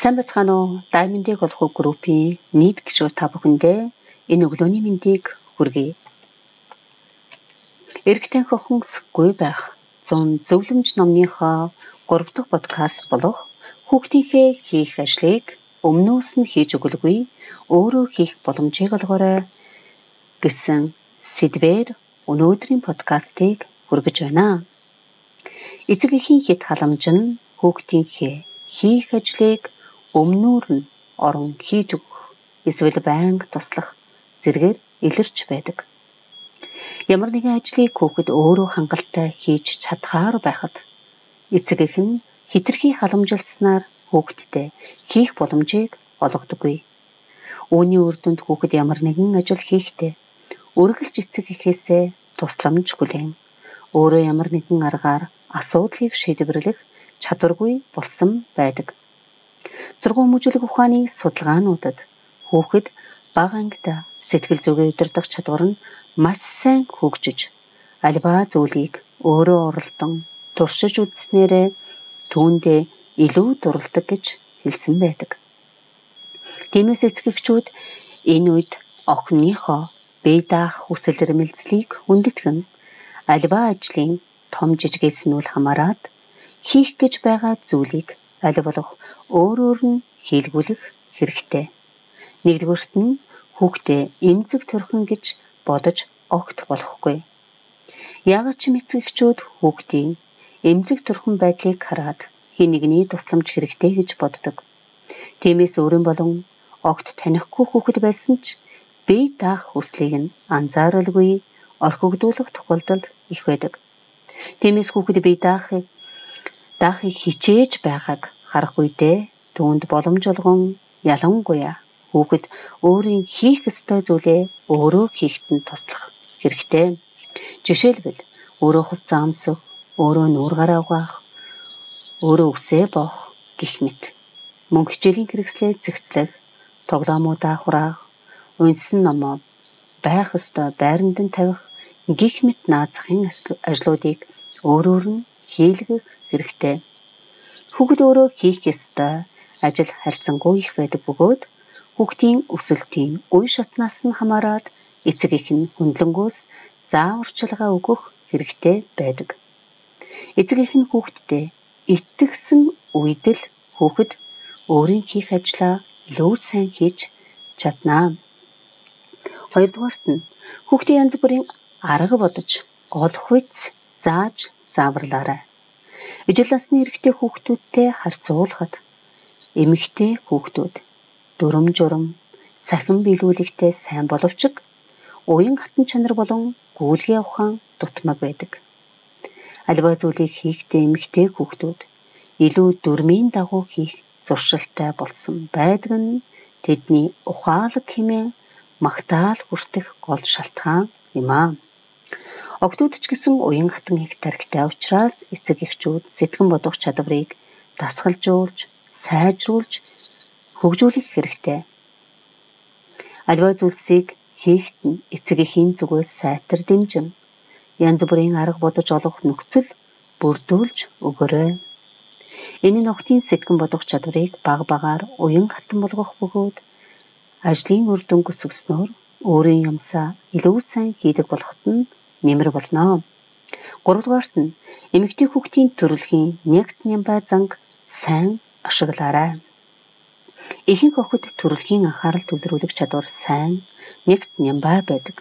Сайн бацгаана уу? Diamond-ийг олох группийн нийт гишүүд та бүхэндээ энэ өглөөний мэндийг хүргэе. Эргэтэн хөхөнсгүй байх 100 зөвлөмж номныхоо 3 дахь подкаст болох хүүхдийнхээ хийх ажлыг өмнөөс нь хийж өгөлгүй өөрөө хийх боломжийг олгоорой гэсэн сэдвээр өнөөдрийн подкастыг хүргэж байна. Эцэг эхийн хэд халамж нь хүүхдийнхээ хийх ажлыг өмнүүр нь орон хийж өгөх эсвэл байнга туслах зэргээр илэрч байдаг. Ямар нэгэн ажлыг хүүхэд өөрөө хангалттай хийж чадхаар байхад эцэг эх нь хитрхи халамжилснаар хүүхэдтэй хийх боломжийг олгодоггүй. Үүний үр дүнд хүүхэд ямар нэгэн ажил хийхдээ үргэлж эцэг эхээсээ тусламж хүлээн өөрөө ямар нэгэн аргаар асуудлыг шийдвэрлэх чадваргүй болсон байдаг. Сургууль мужлог ухааны судалгаануудад хүүхэд бага ангида сэтгэл зүгээ удирдах чадвар нь маш сайн хөгжиж альва зүйлийг өөрөө оролдон туршиж үзснээрээ түүндээ илүү дурладаг гэж хэлсэн байдаг. Тиймээс эцэгчүүд энэ үед охиныхоо бие даах хүсэл эрмэлзлийг хүндэтгэн альва ажлын том жижигээс нь үл хамааран хийх гэж байгаа зүйлийг аль болох өөрөөр нь хийлгүүлэх хэрэгтэй. Нэгдүгüрт нь хүүхдээ эмзэг төрхөн гэж бодож огт болохгүй. Яагаад ч эцэгчүүд хүүхдийн эмзэг төрхөн байдлыг хараад хин нэгний тусламж хэрэгтэй гэж боддог. Тиймээс өөрийн болон огт танихгүй хүүхэд байсан ч бие даах хүслийг нь анзааралгүй орхигдуулах тохиолдол их байдаг. Тиймээс хүүхэд бие даахыг даахыг хичээж байгааг харах үедээ түүнд боломж олгон ялангуяа хүүхэд өөрийн хийх ёстой зүйлээ өөрөө хийхэд нь туслах хэрэгтэй. Жишээлбэл өөрөө хувцас амсах, өөрөө нүүр гараа угаах, өөрөө үсээ боох гэх мэт. Мөн хичээлийн хэрэгслээ зэгцлэх, тоглоомуудаа хураах, унсан номоо байх ёстой байранд нь тавих гих мэт наазахын ажлуудыг өөрөөр нь хийлгэх хэрэгтэй. Хүүхэд өөрөө хийх ёстой ажил харьцангуй их байдаг бөгөөд хүүхдийн өсөлтийн үе шатнаас нь хамаарат эцэг эх нь хөндлөнгөөс зааварчилгаа өгөх хэрэгтэй байдаг. Эцэг эх нь хүүхдэд итгэсэн үед л хүүхэд өөрийн хийх ажлаа илүү сайн хийж чаднаа. Хоёрдугаарт нь хүүхдийн янз бүрийн арга бодож олох үйц зааж зааварлаарай. Ижил насны эрэгтэй хүүхдүүдтэй харьцуулахад эмэгтэй хүүхдүүд дүрм журм сахин биелүүлэгтэй сайн боловч уян хатан чанар болон гүйлгээ ухаан дутмаг байдаг. Альва зүйлийг хийхдээ эмэгтэй хүүхдүүд илүү дүрмийн дагуу хийх зуршилтай болсон байдаг нь тэдний ухаалаг хэмээн магтаал хүртэх гол шалтгаан юм аа. Октод ч гэсэн уян хатан их тархитай учраас эцэг эхчүүд сэтгэн бодох чадварыг дасгалжуулж, сайжруулж хөгжүүлэх хэрэгтэй. Альва зүйлсийг хийхэд эцэг эхийн зүгээс сайтар дэмжин янз бүрийн арга бодож олох нөхцөл бүрдүүлж өгөөрэй. Энэ нь охтын сэтгэн бодох чадварыг баг багаар уян хатан болгох бөгөөд ажлын үр дүн өсгснөөр өөрийн юмсаа илүү сайн хийдэг болоход нь нэмэр болно. Гуравдугаарт нь эмэгтэй хүүхдийн төрөлхийн нягт нямбай занг сайн ашиглаарай. Ихэнх охид төрөлхийн анхаарал төвлөрүүлэх чадвар сайн нягт нямбай байдаг.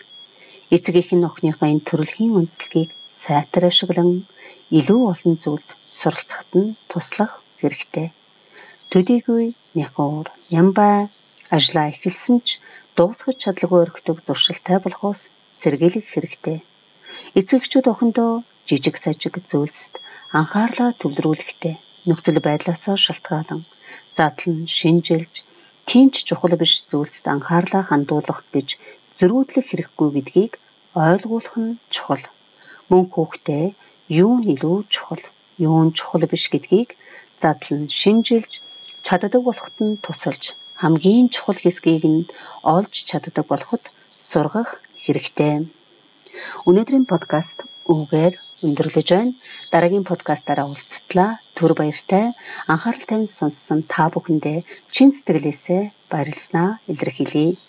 Эцэг эх нь охиныхоо энэ төрөлхийн үндслэгийг сайтар ашиглан илүү олон зүйлд суралцахад нь туслах хэрэгтэй. Төдийгүй няхуур нямбай ажлаа эхэлсэн ч дуусгах чадлагүй өргөдөг зуршилтай болохоос сэргийлэх хэрэгтэй. Эцэгчүүд охиндоо жижиг сажиг зүйлсд анхаарлаа төвлөрүүлэхтэй нөхцөл байдлаас шалтгаалan задлан шинжилж тимч чухал биш зүйлсд анхаарлаа хандуулах гэж зөрүүдлэх хэрэггүй гэдгийг ойлгуулах нь чухал. Мөн хүүхдээ юу нь илүү чухал, юу нь чухал биш гэдгийг задлан шинжилж чаддаг болоход нь тусалж хамгийн чухал хэсгийг нь олж чаддаг болоход сургах хэрэгтэй. Өнөөдрийн подкаст үгээр өндөрлөж байна. Дараагийн подкастаараа уулзтлаа. төр баяртай анхаарал тавьсан сонссон та бүхэндээ чин сэтгэлээсээ баярлснаа илэрхийлье.